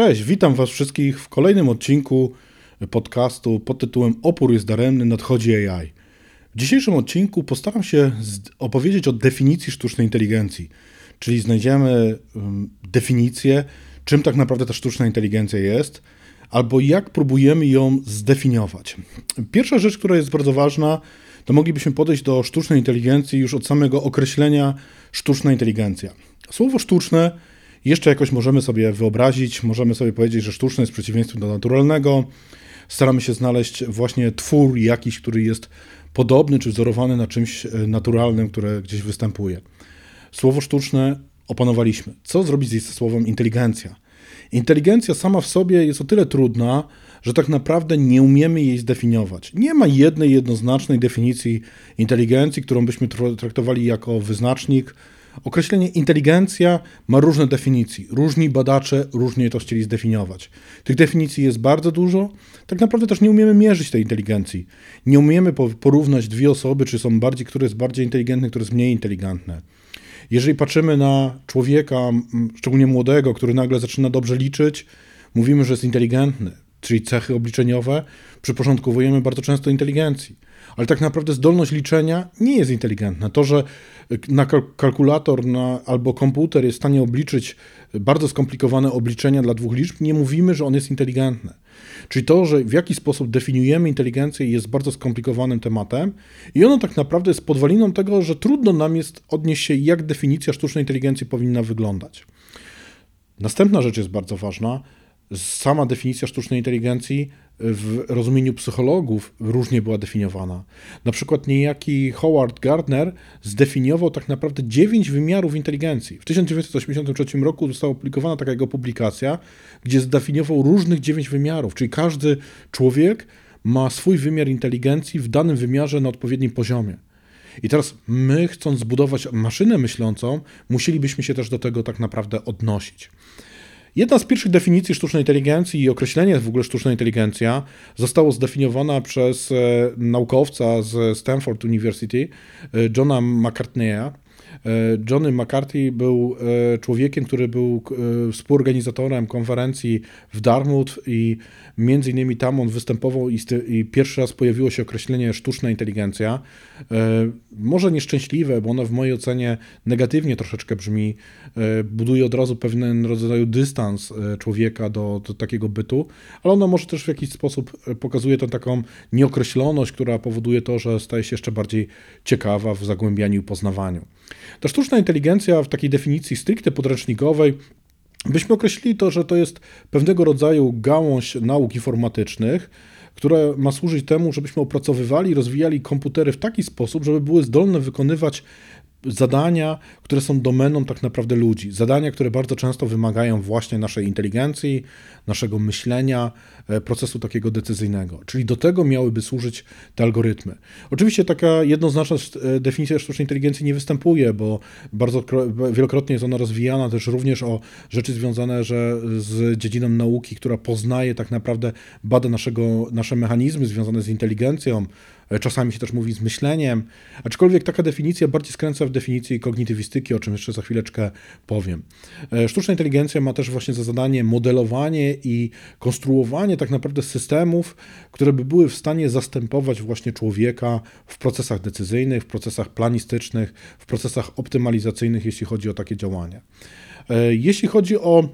Cześć, witam Was wszystkich w kolejnym odcinku podcastu pod tytułem Opór jest daremny, nadchodzi AI. W dzisiejszym odcinku postaram się opowiedzieć o definicji sztucznej inteligencji, czyli znajdziemy definicję, czym tak naprawdę ta sztuczna inteligencja jest, albo jak próbujemy ją zdefiniować. Pierwsza rzecz, która jest bardzo ważna, to moglibyśmy podejść do sztucznej inteligencji już od samego określenia sztuczna inteligencja. Słowo sztuczne jeszcze jakoś możemy sobie wyobrazić, możemy sobie powiedzieć, że sztuczne jest przeciwieństwem do naturalnego. Staramy się znaleźć właśnie twór jakiś, który jest podobny czy wzorowany na czymś e, naturalnym, które gdzieś występuje. Słowo sztuczne opanowaliśmy. Co zrobić ze słowem inteligencja? Inteligencja sama w sobie jest o tyle trudna, że tak naprawdę nie umiemy jej zdefiniować. Nie ma jednej jednoznacznej definicji inteligencji, którą byśmy traktowali jako wyznacznik, Określenie inteligencja ma różne definicje. Różni badacze różnie to chcieli zdefiniować. Tych definicji jest bardzo dużo. Tak naprawdę też nie umiemy mierzyć tej inteligencji. Nie umiemy porównać dwie osoby, czy są bardziej, które jest bardziej inteligentne, które jest mniej inteligentne. Jeżeli patrzymy na człowieka, szczególnie młodego, który nagle zaczyna dobrze liczyć, mówimy, że jest inteligentny, czyli cechy obliczeniowe, przyporządkowujemy bardzo często inteligencji ale tak naprawdę zdolność liczenia nie jest inteligentna. To, że na kalkulator na, albo komputer jest w stanie obliczyć bardzo skomplikowane obliczenia dla dwóch liczb, nie mówimy, że on jest inteligentny. Czyli to, że w jaki sposób definiujemy inteligencję jest bardzo skomplikowanym tematem i ono tak naprawdę jest podwaliną tego, że trudno nam jest odnieść się, jak definicja sztucznej inteligencji powinna wyglądać. Następna rzecz jest bardzo ważna. Sama definicja sztucznej inteligencji w rozumieniu psychologów różnie była definiowana. Na przykład niejaki Howard Gardner zdefiniował tak naprawdę dziewięć wymiarów inteligencji. W 1983 roku została opublikowana taka jego publikacja, gdzie zdefiniował różnych dziewięć wymiarów, czyli każdy człowiek ma swój wymiar inteligencji w danym wymiarze na odpowiednim poziomie. I teraz my, chcąc zbudować maszynę myślącą, musielibyśmy się też do tego tak naprawdę odnosić. Jedna z pierwszych definicji sztucznej inteligencji i określenie w ogóle sztuczna inteligencja zostało zdefiniowana przez e, naukowca z Stanford University, e, Johna McCartneya. E, Johnny McCarthy był człowiekiem, który był współorganizatorem konferencji w Dartmouth i między innymi tam on występował i, i pierwszy raz pojawiło się określenie sztuczna inteligencja. Może nieszczęśliwe, bo ono w mojej ocenie negatywnie troszeczkę brzmi, buduje od razu pewien rodzaju dystans człowieka do, do takiego bytu, ale ono może też w jakiś sposób pokazuje tę taką nieokreśloność, która powoduje to, że staje się jeszcze bardziej ciekawa w zagłębianiu i poznawaniu. Ta sztuczna inteligencja w takiej definicji stricte podręcznikowej. Byśmy określili to, że to jest pewnego rodzaju gałąź nauk informatycznych, która ma służyć temu, żebyśmy opracowywali, rozwijali komputery w taki sposób, żeby były zdolne wykonywać zadania, które są domeną tak naprawdę ludzi. Zadania, które bardzo często wymagają właśnie naszej inteligencji, naszego myślenia, e, procesu takiego decyzyjnego. Czyli do tego miałyby służyć te algorytmy. Oczywiście taka jednoznaczna e, definicja sztucznej inteligencji nie występuje, bo bardzo wielokrotnie jest ona rozwijana też również o rzeczy związane że z dziedziną nauki, która poznaje tak naprawdę, bada naszego, nasze mechanizmy związane z inteligencją, czasami się też mówi z myśleniem, aczkolwiek taka definicja bardziej skręca w definicję kognitywistyki, o czym jeszcze za chwileczkę powiem. Sztuczna inteligencja ma też właśnie za zadanie modelowanie i konstruowanie tak naprawdę systemów, które by były w stanie zastępować właśnie człowieka w procesach decyzyjnych, w procesach planistycznych, w procesach optymalizacyjnych, jeśli chodzi o takie działania. E, jeśli chodzi o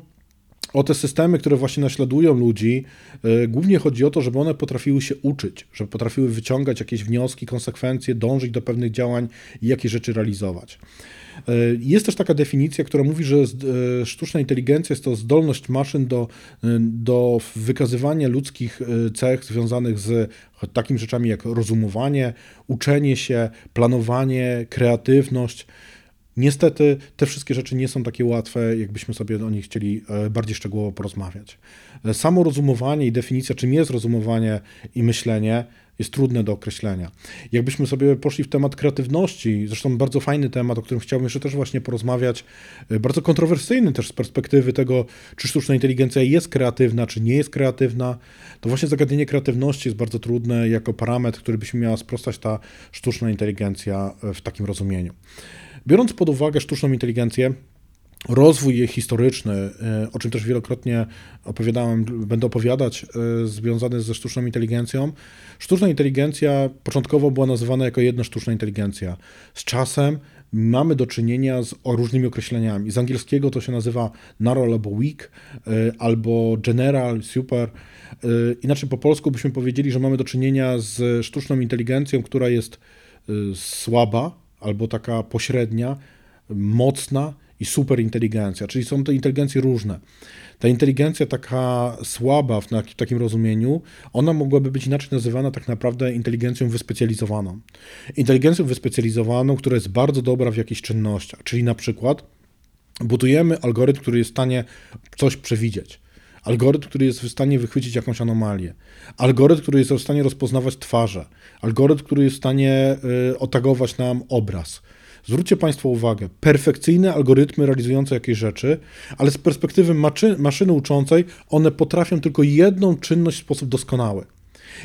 o te systemy, które właśnie naśladują ludzi, e, głównie chodzi o to, żeby one potrafiły się uczyć, żeby potrafiły wyciągać jakieś wnioski, konsekwencje, dążyć do pewnych działań i jakie rzeczy realizować. E, jest też taka definicja, która mówi, że e, sztuczna inteligencja jest to zdolność maszyn do, do wykazywania ludzkich cech związanych z takimi rzeczami jak rozumowanie, uczenie się, planowanie, kreatywność. Niestety te wszystkie rzeczy nie są takie łatwe, jakbyśmy sobie o nich chcieli e, bardziej szczegółowo porozmawiać. E, samo rozumowanie i definicja, czym jest rozumowanie i myślenie, jest trudne do określenia. Jakbyśmy sobie poszli w temat kreatywności, zresztą bardzo fajny temat, o którym chciałbym jeszcze też właśnie porozmawiać, e, bardzo kontrowersyjny też z perspektywy tego, czy sztuczna inteligencja jest kreatywna, czy nie jest kreatywna, to właśnie zagadnienie kreatywności jest bardzo trudne jako parametr, który byśmy miała sprostać ta sztuczna inteligencja w takim rozumieniu. Biorąc pod uwagę sztuczną inteligencję, rozwój jej historyczny, e, o czym też wielokrotnie opowiadałem, będę opowiadać, e, związany ze sztuczną inteligencją. Sztuczna inteligencja początkowo była nazywana jako jedna sztuczna inteligencja. Z czasem mamy do czynienia z różnymi określeniami. Z angielskiego to się nazywa narrow albo weak, e, albo general, super. Inaczej po polsku byśmy powiedzieli, że mamy do czynienia z sztuczną inteligencją, która jest słaba albo taka pośrednia, mocna i superinteligencja, czyli są to inteligencje różne. Ta inteligencja taka słaba w takim rozumieniu, ona mogłaby być inaczej nazywana tak naprawdę inteligencją wyspecjalizowaną. Inteligencją wyspecjalizowaną, która jest bardzo dobra w jakichś czynnościach, czyli na przykład budujemy algorytm, który jest w stanie coś przewidzieć. Algorytm, który jest w stanie wychwycić jakąś anomalię. Algorytm, który jest w stanie rozpoznawać twarze. Algorytm, który jest w stanie y, otagować nam obraz. Zwróćcie Państwo uwagę, perfekcyjne algorytmy realizujące jakieś rzeczy, ale z perspektywy maszy maszyny uczącej, one potrafią tylko jedną czynność w sposób doskonały.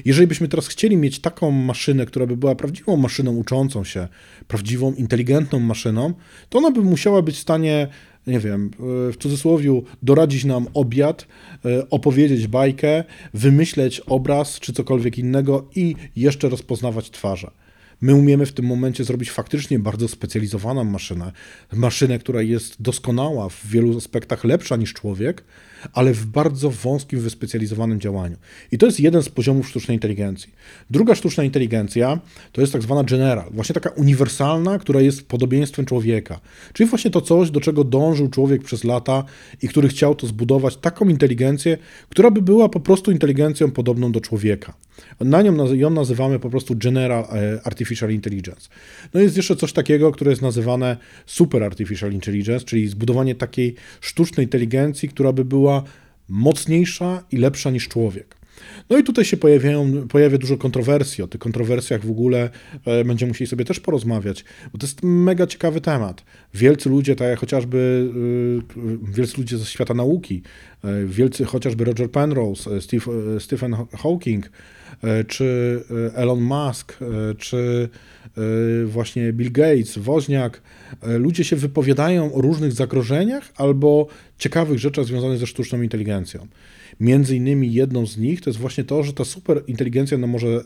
Jeżeli byśmy teraz chcieli mieć taką maszynę, która by była prawdziwą maszyną uczącą się, prawdziwą, inteligentną maszyną, to ona by musiała być w stanie, nie wiem, w cudzysłowie, doradzić nam obiad, e, opowiedzieć bajkę, wymyśleć obraz czy cokolwiek innego i jeszcze rozpoznawać twarze. My umiemy w tym momencie zrobić faktycznie bardzo specjalizowaną maszynę, maszynę, która jest doskonała, w wielu aspektach lepsza niż człowiek, ale w bardzo wąskim, wyspecjalizowanym działaniu. I to jest jeden z poziomów sztucznej inteligencji. Druga sztuczna inteligencja to jest tak zwana general, właśnie taka uniwersalna, która jest podobieństwem człowieka. Czyli właśnie to coś, do czego dążył człowiek przez lata i który chciał to zbudować, taką inteligencję, która by była po prostu inteligencją podobną do człowieka. Na nią ją nazywamy po prostu General e, Artificial Intelligence. No jest jeszcze coś takiego, które jest nazywane Super Artificial Intelligence, czyli zbudowanie takiej sztucznej inteligencji, która by była mocniejsza i lepsza niż człowiek. No i tutaj się pojawiają, pojawia dużo kontrowersji. O tych kontrowersjach w ogóle e, będziemy musieli sobie też porozmawiać, bo to jest mega ciekawy temat. Wielcy ludzie, tak jak chociażby e, wielcy ludzie ze świata nauki, e, wielcy chociażby Roger Penrose, Steve, Stephen Hawking, czy Elon Musk, czy właśnie Bill Gates, Woźniak, ludzie się wypowiadają o różnych zagrożeniach albo ciekawych rzeczach związanych ze sztuczną inteligencją. Między innymi jedną z nich to jest właśnie to, że ta superinteligencja nam może e,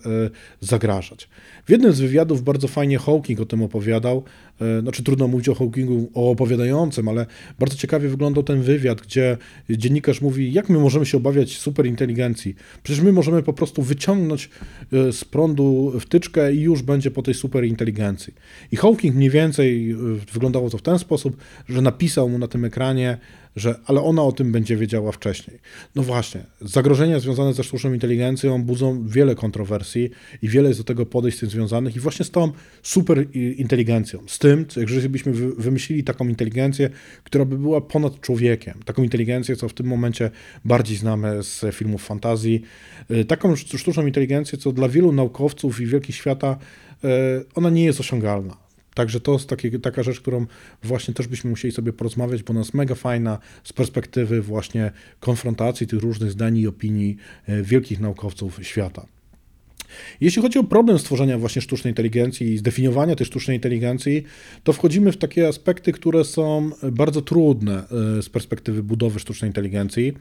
zagrażać. W jednym z wywiadów bardzo fajnie Hawking o tym opowiadał, e, znaczy trudno mówić o Hawkingu, o opowiadającym, ale bardzo ciekawie wyglądał ten wywiad, gdzie dziennikarz mówi, jak my możemy się obawiać superinteligencji. Przecież my możemy po prostu wyciągnąć e, z prądu wtyczkę i już będzie po tej superinteligencji. I Hawking mniej więcej wyglądało to w ten sposób, że napisał mu na tym ekranie, że ale ona o tym będzie wiedziała wcześniej. No właśnie, zagrożenia związane ze sztuczną inteligencją budzą wiele kontrowersji i wiele jest do tego podejść związanych i właśnie z tą super inteligencją, z tym, żebyśmy wymyślili taką inteligencję, która by była ponad człowiekiem, taką inteligencję, co w tym momencie bardziej znamy z filmów fantazji, y, taką sztuczną inteligencję, co dla wielu naukowców i wielkich świata y, ona nie jest osiągalna. Także to jest taka rzecz, którą właśnie też byśmy musieli sobie porozmawiać, bo ona jest mega fajna z perspektywy właśnie konfrontacji tych różnych zdań i opinii e, wielkich naukowców świata. Jeśli chodzi o problem stworzenia właśnie sztucznej inteligencji i zdefiniowania tej sztucznej inteligencji, to wchodzimy w takie aspekty, które są bardzo trudne e, z perspektywy budowy sztucznej inteligencji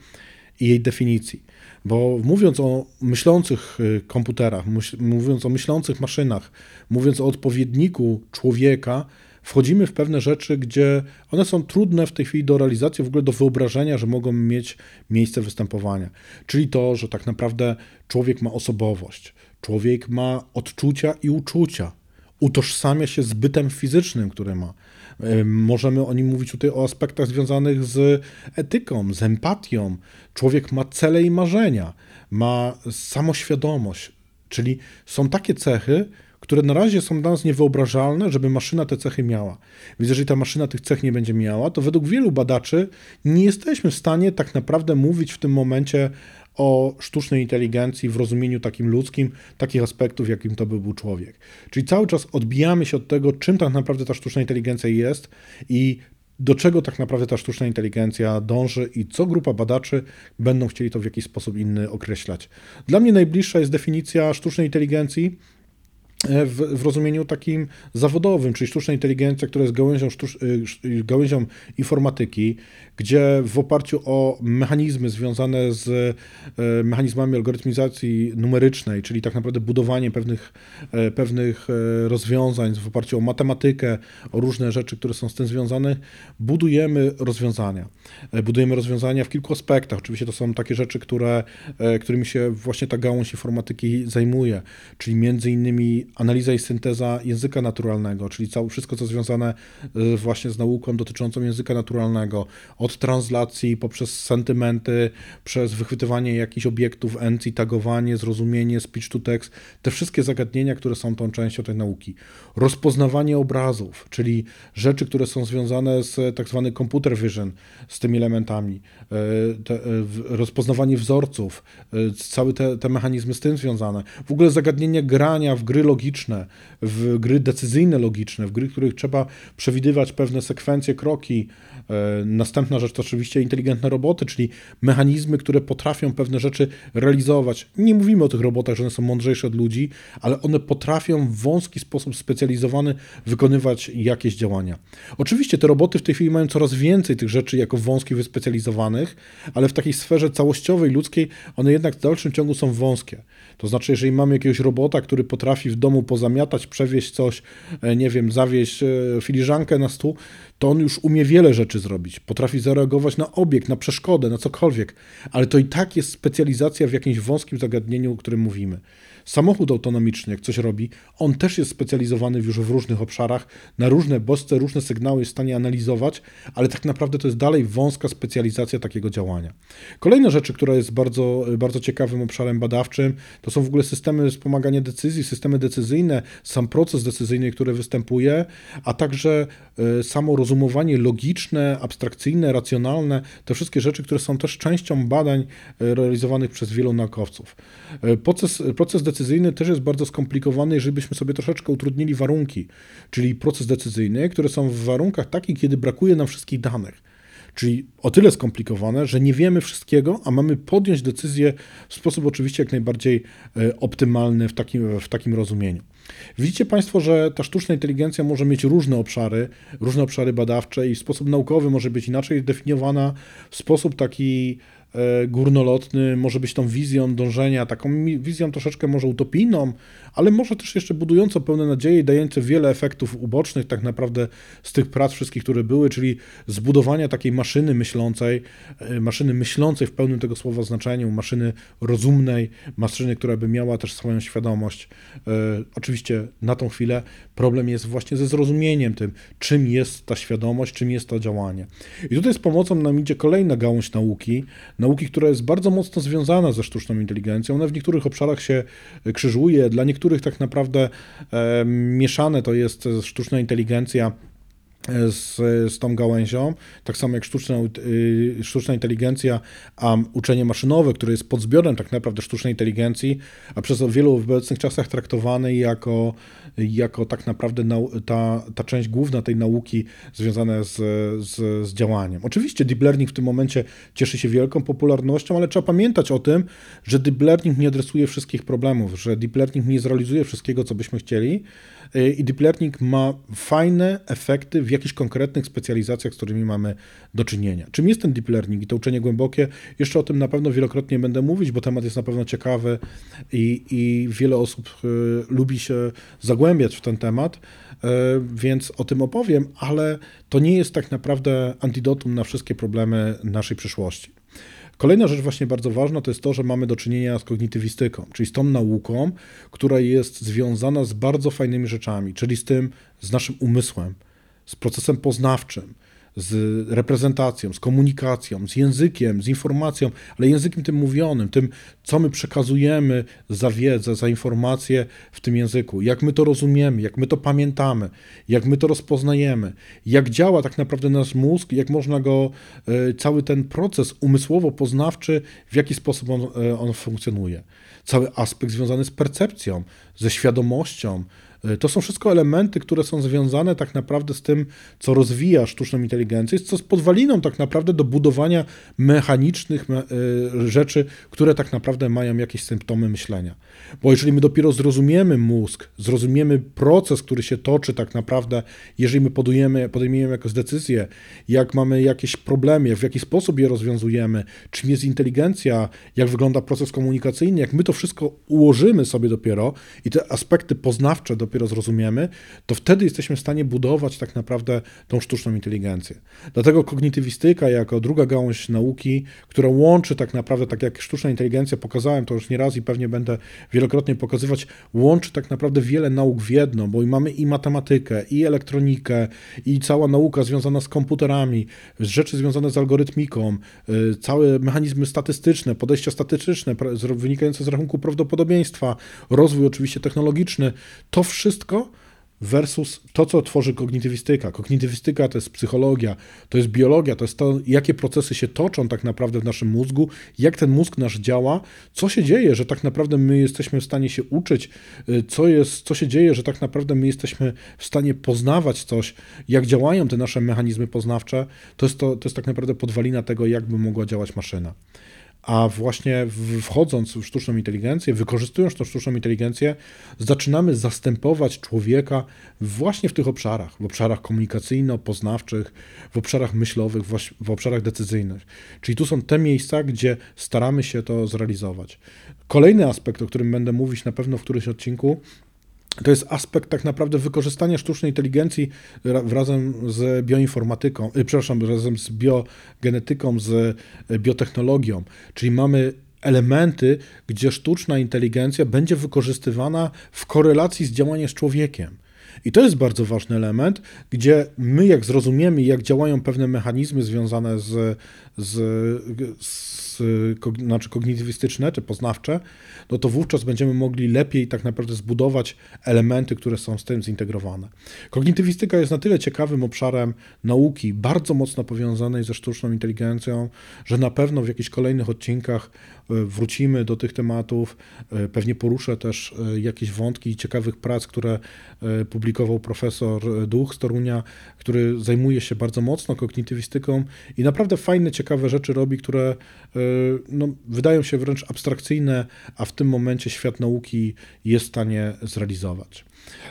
i jej definicji. Bo mówiąc o myślących y, komputerach, mówiąc o myślących maszynach, mówiąc o odpowiedniku człowieka, wchodzimy w pewne rzeczy, gdzie one są trudne w tej chwili do realizacji, w ogóle do wyobrażenia, że mogą mieć miejsce występowania. Czyli to, że tak naprawdę człowiek ma osobowość, człowiek ma odczucia i uczucia, utożsamia się z bytem fizycznym, który ma. Możemy o nim mówić tutaj o aspektach związanych z etyką, z empatią. Człowiek ma cele i marzenia, ma samoświadomość, czyli są takie cechy, które na razie są dla nas niewyobrażalne, żeby maszyna te cechy miała. Więc jeżeli ta maszyna tych cech nie będzie miała, to według wielu badaczy nie jesteśmy w stanie tak naprawdę mówić w tym momencie o sztucznej inteligencji w rozumieniu takim ludzkim, takich aspektów, jakim to by był człowiek. Czyli cały czas odbijamy się od tego, czym tak naprawdę ta sztuczna inteligencja jest i do czego tak naprawdę ta sztuczna inteligencja dąży i co grupa badaczy będą chcieli to w jakiś sposób inny określać. Dla mnie najbliższa jest definicja sztucznej inteligencji w, w, rozumieniu takim zawodowym, czyli sztuczna inteligencja, która jest gałęzią, sztucz, e, gałęzią informatyki, gdzie w oparciu o mechanizmy związane z e, mechanizmami algorytmizacji numerycznej, czyli tak naprawdę budowanie pewnych, pewnych rozwiązań w oparciu o matematykę, o różne rzeczy, które są z tym związane, budujemy rozwiązania. Budujemy rozwiązania w kilku aspektach. Oczywiście to są takie rzeczy, które, którymi się właśnie ta gałąź informatyki zajmuje, czyli między innymi analiza i synteza języka naturalnego, czyli całe wszystko, co związane y, właśnie z nauką dotyczącą języka naturalnego, od translacji poprzez sentymenty, przez wychwytywanie jakichś obiektów, encji, tagowanie, zrozumienie, speech to text, te wszystkie zagadnienia, które są tą częścią tej nauki. Rozpoznawanie obrazów, czyli rzeczy, które są związane z tak zwany computer vision, z tymi elementami, y, y, rozpoznawanie wzorców, całe te, te mechanizmy z tym związane. W ogóle zagadnienie grania w gry logiczne, logiczne, w gry decyzyjne logiczne, w gry, w których trzeba przewidywać pewne sekwencje, kroki. E, następna rzecz to oczywiście inteligentne roboty, czyli mechanizmy, które potrafią pewne rzeczy realizować. Nie mówimy o tych robotach, że one są mądrzejsze od ludzi, ale one potrafią w wąski sposób specjalizowany wykonywać jakieś działania. Oczywiście te roboty w tej chwili mają coraz więcej tych rzeczy jako wąskich, wyspecjalizowanych, ale w takiej sferze całościowej, ludzkiej, one jednak w dalszym ciągu są wąskie. To znaczy, jeżeli mamy jakiegoś robota, który potrafi w domu pozamiatać, przewieźć coś, e, nie wiem, zawieźć e, filiżankę na stół, to on już umie wiele rzeczy zrobić. Potrafi zareagować na obiekt, na przeszkodę, na cokolwiek, ale to i tak jest specjalizacja w jakimś wąskim zagadnieniu, o którym mówimy. Samochód autonomiczny, jak coś robi, on też jest specjalizowany już w różnych obszarach, na różne bodźce, różne sygnały jest w stanie analizować, ale tak naprawdę to jest dalej wąska specjalizacja takiego działania. Kolejna rzecz, która jest bardzo, bardzo ciekawym obszarem badawczym, to są w ogóle systemy wspomagania decyzji, systemy decyzyjne, sam proces decyzyjny, który występuje, a także e, samo rozumowanie logiczne, abstrakcyjne, racjonalne, te wszystkie rzeczy, które są też częścią badań e, realizowanych przez wielu naukowców. E, proces, proces decyzyjny decyzyjny też jest bardzo skomplikowany, jeżeli byśmy sobie troszeczkę utrudnili warunki, czyli proces decyzyjny, które są w warunkach takich, kiedy brakuje nam wszystkich danych. Czyli o tyle skomplikowane, że nie wiemy wszystkiego, a mamy podjąć decyzję w sposób oczywiście jak najbardziej e, optymalny w takim, w takim rozumieniu. Widzicie Państwo, że ta sztuczna inteligencja może mieć różne obszary, różne obszary badawcze i w sposób naukowy może być inaczej zdefiniowana, w sposób taki górnolotny, może być tą wizją dążenia, taką wizją troszeczkę może utopijną, ale może też jeszcze budującą pełne nadzieje i dające wiele efektów ubocznych tak naprawdę z tych prac wszystkich, które były, czyli zbudowania takiej maszyny myślącej, e, maszyny myślącej w pełnym tego słowa znaczeniu, maszyny rozumnej, maszyny, która by miała też swoją świadomość. E, oczywiście na tą chwilę problem jest właśnie ze zrozumieniem tym, czym jest ta świadomość, czym jest to działanie. I tutaj z pomocą nam idzie kolejna gałąź nauki, nauki, która jest bardzo mocno związana ze sztuczną inteligencją. Ona w niektórych obszarach się krzyżuje, dla niektórych tak naprawdę e, mieszane to jest sztuczna inteligencja z, z tą gałęzią, tak samo jak sztuczna, y, sztuczna inteligencja, a uczenie maszynowe, które jest podzbiorem tak naprawdę sztucznej inteligencji, a przez wielu w obecnych czasach traktowany jako, jako tak naprawdę nau, ta, ta część główna tej nauki związana z, z, z działaniem. Oczywiście deep learning w tym momencie cieszy się wielką popularnością, ale trzeba pamiętać o tym, że deep learning nie adresuje wszystkich problemów, że deep learning nie zrealizuje wszystkiego, co byśmy chcieli i deep learning ma fajne efekty w jakichś konkretnych specjalizacjach, z którymi mamy do czynienia. Czym jest ten deep learning i to uczenie głębokie? Jeszcze o tym na pewno wielokrotnie będę mówić, bo temat jest na pewno ciekawy i, i wiele osób y, lubi się zagłębiać w ten temat, y, więc o tym opowiem, ale to nie jest tak naprawdę antidotum na wszystkie problemy naszej przyszłości. Kolejna rzecz właśnie bardzo ważna to jest to, że mamy do czynienia z kognitywistyką, czyli z tą nauką, która jest związana z bardzo fajnymi rzeczami, czyli z tym, z naszym umysłem, z procesem poznawczym, z reprezentacją, z komunikacją, z językiem, z informacją, ale językiem tym mówionym, tym, co my przekazujemy za wiedzę, za informacje w tym języku, jak my to rozumiemy, jak my to pamiętamy, jak my to rozpoznajemy, jak działa tak naprawdę nasz mózg, jak można go, e, cały ten proces umysłowo-poznawczy, w jaki sposób on, e, on funkcjonuje. Cały aspekt związany z percepcją, ze świadomością, to są wszystko elementy, które są związane tak naprawdę z tym, co rozwija sztuczną inteligencję, co jest podwaliną tak naprawdę do budowania mechanicznych e, rzeczy, które tak naprawdę mają jakieś symptomy myślenia. Bo jeżeli my dopiero zrozumiemy mózg, zrozumiemy proces, który się toczy tak naprawdę, jeżeli my podujemy, podejmiemy jakąś decyzję, jak mamy jakieś problemy, w jaki sposób je rozwiązujemy, czym jest inteligencja, jak wygląda proces komunikacyjny, jak my to wszystko ułożymy sobie dopiero i te aspekty poznawcze dopiero zrozumiemy, to wtedy jesteśmy w stanie budować tak naprawdę tą sztuczną inteligencję. Dlatego kognitywistyka jako druga gałąź nauki, która łączy tak naprawdę, tak jak sztuczna inteligencja, pokazałem to już nieraz i pewnie będę wielokrotnie pokazywać, łączy tak naprawdę wiele nauk w jedno, bo mamy i matematykę, i elektronikę, i cała nauka związana z komputerami, rzeczy związane z algorytmiką, y, całe mechanizmy statystyczne, podejścia statystyczne wynikające z rachunku prawdopodobieństwa, rozwój oczywiście technologiczny, to wszystko versus to, co tworzy kognitywistyka. Kognitywistyka to jest psychologia, to jest biologia, to jest to, jakie procesy się toczą tak naprawdę w naszym mózgu, jak ten mózg nasz działa, co się dzieje, że tak naprawdę my jesteśmy w stanie się uczyć, y, co, jest, co się dzieje, że tak naprawdę my jesteśmy w stanie poznawać coś, jak działają te nasze mechanizmy poznawcze, to jest, to, to jest tak naprawdę podwalina tego, jak by mogła działać maszyna. A właśnie wchodząc w sztuczną inteligencję, wykorzystując tą sztuczną inteligencję, zaczynamy zastępować człowieka właśnie w tych obszarach, w obszarach komunikacyjno-poznawczych, w obszarach myślowych, w obszarach decyzyjnych. Czyli tu są te miejsca, gdzie staramy się to zrealizować. Kolejny aspekt, o którym będę mówić na pewno w którymś odcinku, to jest aspekt tak naprawdę wykorzystania sztucznej inteligencji razem z bioinformatyką, y, przepraszam, razem z biogenetyką, z y, biotechnologią. Czyli mamy elementy, gdzie sztuczna inteligencja będzie wykorzystywana w korelacji z działaniem z człowiekiem. I to jest bardzo ważny element, gdzie my, jak zrozumiemy, jak działają pewne mechanizmy związane z, z, z znaczy kognitywistyczne czy poznawcze, no to wówczas będziemy mogli lepiej tak naprawdę zbudować elementy, które są z tym zintegrowane. Kognitywistyka jest na tyle ciekawym obszarem nauki, bardzo mocno powiązanej ze sztuczną inteligencją, że na pewno w jakichś kolejnych odcinkach wrócimy do tych tematów. E, pewnie poruszę też e, jakieś wątki ciekawych prac, które publikował profesor Duch z Torunia, który zajmuje się bardzo mocno kognitywistyką i naprawdę fajne, ciekawe rzeczy robi, które no, wydają się wręcz abstrakcyjne, a w tym momencie świat nauki jest w stanie zrealizować.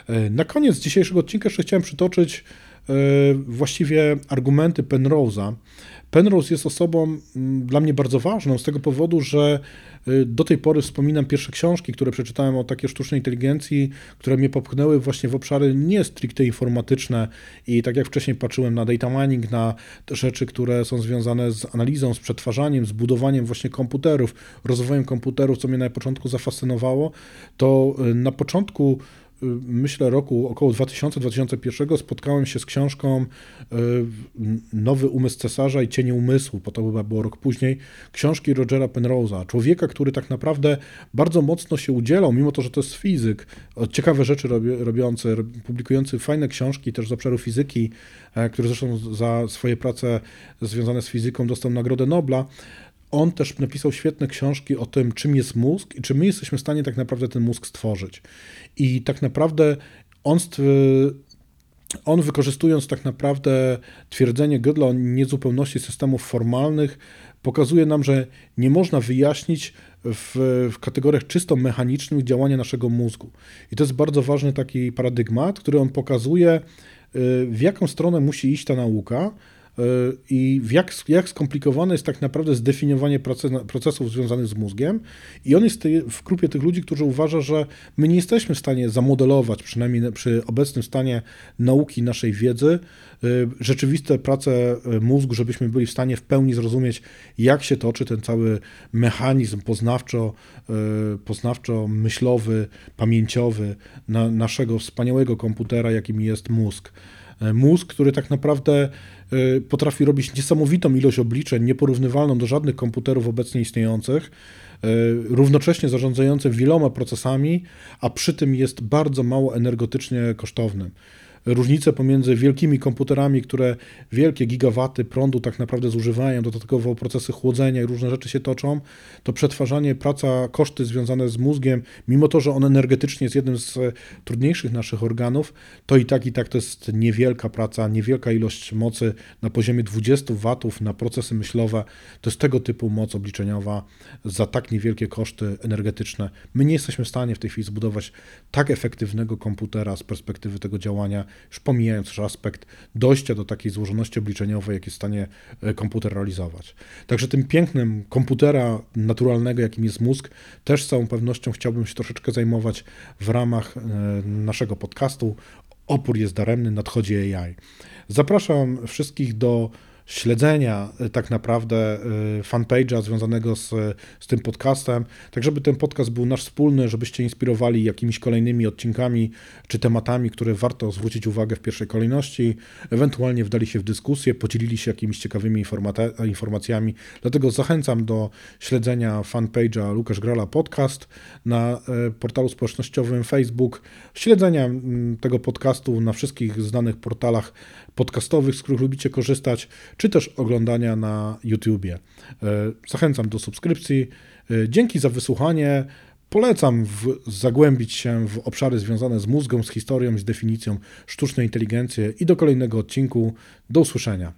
E, na koniec dzisiejszego odcinka jeszcze chciałem przytoczyć e, właściwie argumenty Penrose'a. Penrose jest osobą mm, dla mnie bardzo ważną z tego powodu, że y, do tej pory wspominam pierwsze książki, które przeczytałem o takiej sztucznej inteligencji, które mnie popchnęły właśnie w obszary nie stricte informatyczne i tak jak wcześniej patrzyłem na data mining, na rzeczy, które są związane z analizą, z przetwarzaniem, z budowaniem właśnie komputerów, rozwojem komputerów, co mnie na początku zafascynowało, to y, na początku myślę, roku około 2000-2001 spotkałem się z książką e, Nowy umysł cesarza i cienie umysłu, bo to chyba było rok później, książki Rogera Penrose'a, człowieka, który tak naprawdę bardzo mocno się udzielał, mimo to, że to jest fizyk, ciekawe rzeczy robiący, publikujący fajne książki też z obszaru fizyki, e, który zresztą za swoje prace związane z fizyką dostał Nagrodę Nobla, on też napisał świetne książki o tym, czym jest mózg i czy my jesteśmy w stanie tak naprawdę ten mózg stworzyć. I tak naprawdę on, on wykorzystując tak naprawdę twierdzenie Gödla o niezupełności systemów formalnych, pokazuje nam, że nie można wyjaśnić w, w, kategoriach czysto mechanicznych działania naszego mózgu. I to jest bardzo ważny taki paradygmat, który on pokazuje, y, w jaką stronę musi iść ta nauka, i jak, jak skomplikowane jest tak naprawdę zdefiniowanie procesów związanych z mózgiem. I on jest w grupie tych ludzi, którzy uważa, że my nie jesteśmy w stanie zamodelować, przynajmniej przy obecnym stanie nauki naszej wiedzy, y, rzeczywiste prace y, mózgu, żebyśmy byli w stanie w pełni zrozumieć, jak się toczy ten cały mechanizm poznawczo, y, poznawczo-myślowy, pamięciowy na naszego wspaniałego komputera, jakim jest mózg. Mózg, który tak naprawdę Y, potrafi robić niesamowitą ilość obliczeń, nieporównywalną do żadnych komputerów obecnie istniejących, y, równocześnie zarządzających wieloma procesami, a przy tym jest bardzo mało energetycznie kosztownym. Różnice pomiędzy wielkimi komputerami, które wielkie gigawaty prądu tak naprawdę zużywają, dodatkowo procesy chłodzenia i różne rzeczy się toczą, to przetwarzanie, praca, koszty związane z mózgiem, mimo to, że on energetycznie jest jednym z trudniejszych naszych organów, to i tak i tak to jest niewielka praca, niewielka ilość mocy na poziomie 20 watów na procesy myślowe. To jest tego typu moc obliczeniowa za tak niewielkie koszty energetyczne. My nie jesteśmy w stanie w tej chwili zbudować tak efektywnego komputera z perspektywy tego działania, już pomijając już aspekt dojścia do takiej złożoności obliczeniowej, jak jest w stanie e, komputer realizować. Także tym pięknym komputera naturalnego, jakim jest mózg, też z całą pewnością chciałbym się troszeczkę zajmować w ramach e, naszego podcastu. Opór jest daremny, nadchodzi AI. Zapraszam wszystkich do śledzenia y, tak naprawdę y, fanpage'a związanego z, z tym podcastem, tak żeby ten podcast był nasz wspólny, żebyście inspirowali jakimiś kolejnymi odcinkami czy tematami, które warto zwrócić uwagę w pierwszej kolejności, ewentualnie wdali się w dyskusję, podzielili się jakimiś ciekawymi informacjami. Dlatego zachęcam do śledzenia fanpage'a Łukasz Grala Podcast na portalu społecznościowym Facebook, śledzenia mm, tego podcastu na wszystkich znanych portalach podcastowych, z których lubicie korzystać, czy też oglądania na YouTubie. E, zachęcam do subskrypcji. E, dzięki za wysłuchanie. Polecam w, zagłębić się w obszary związane z mózgą, z historią, z definicją sztucznej inteligencji i do kolejnego odcinku. Do usłyszenia.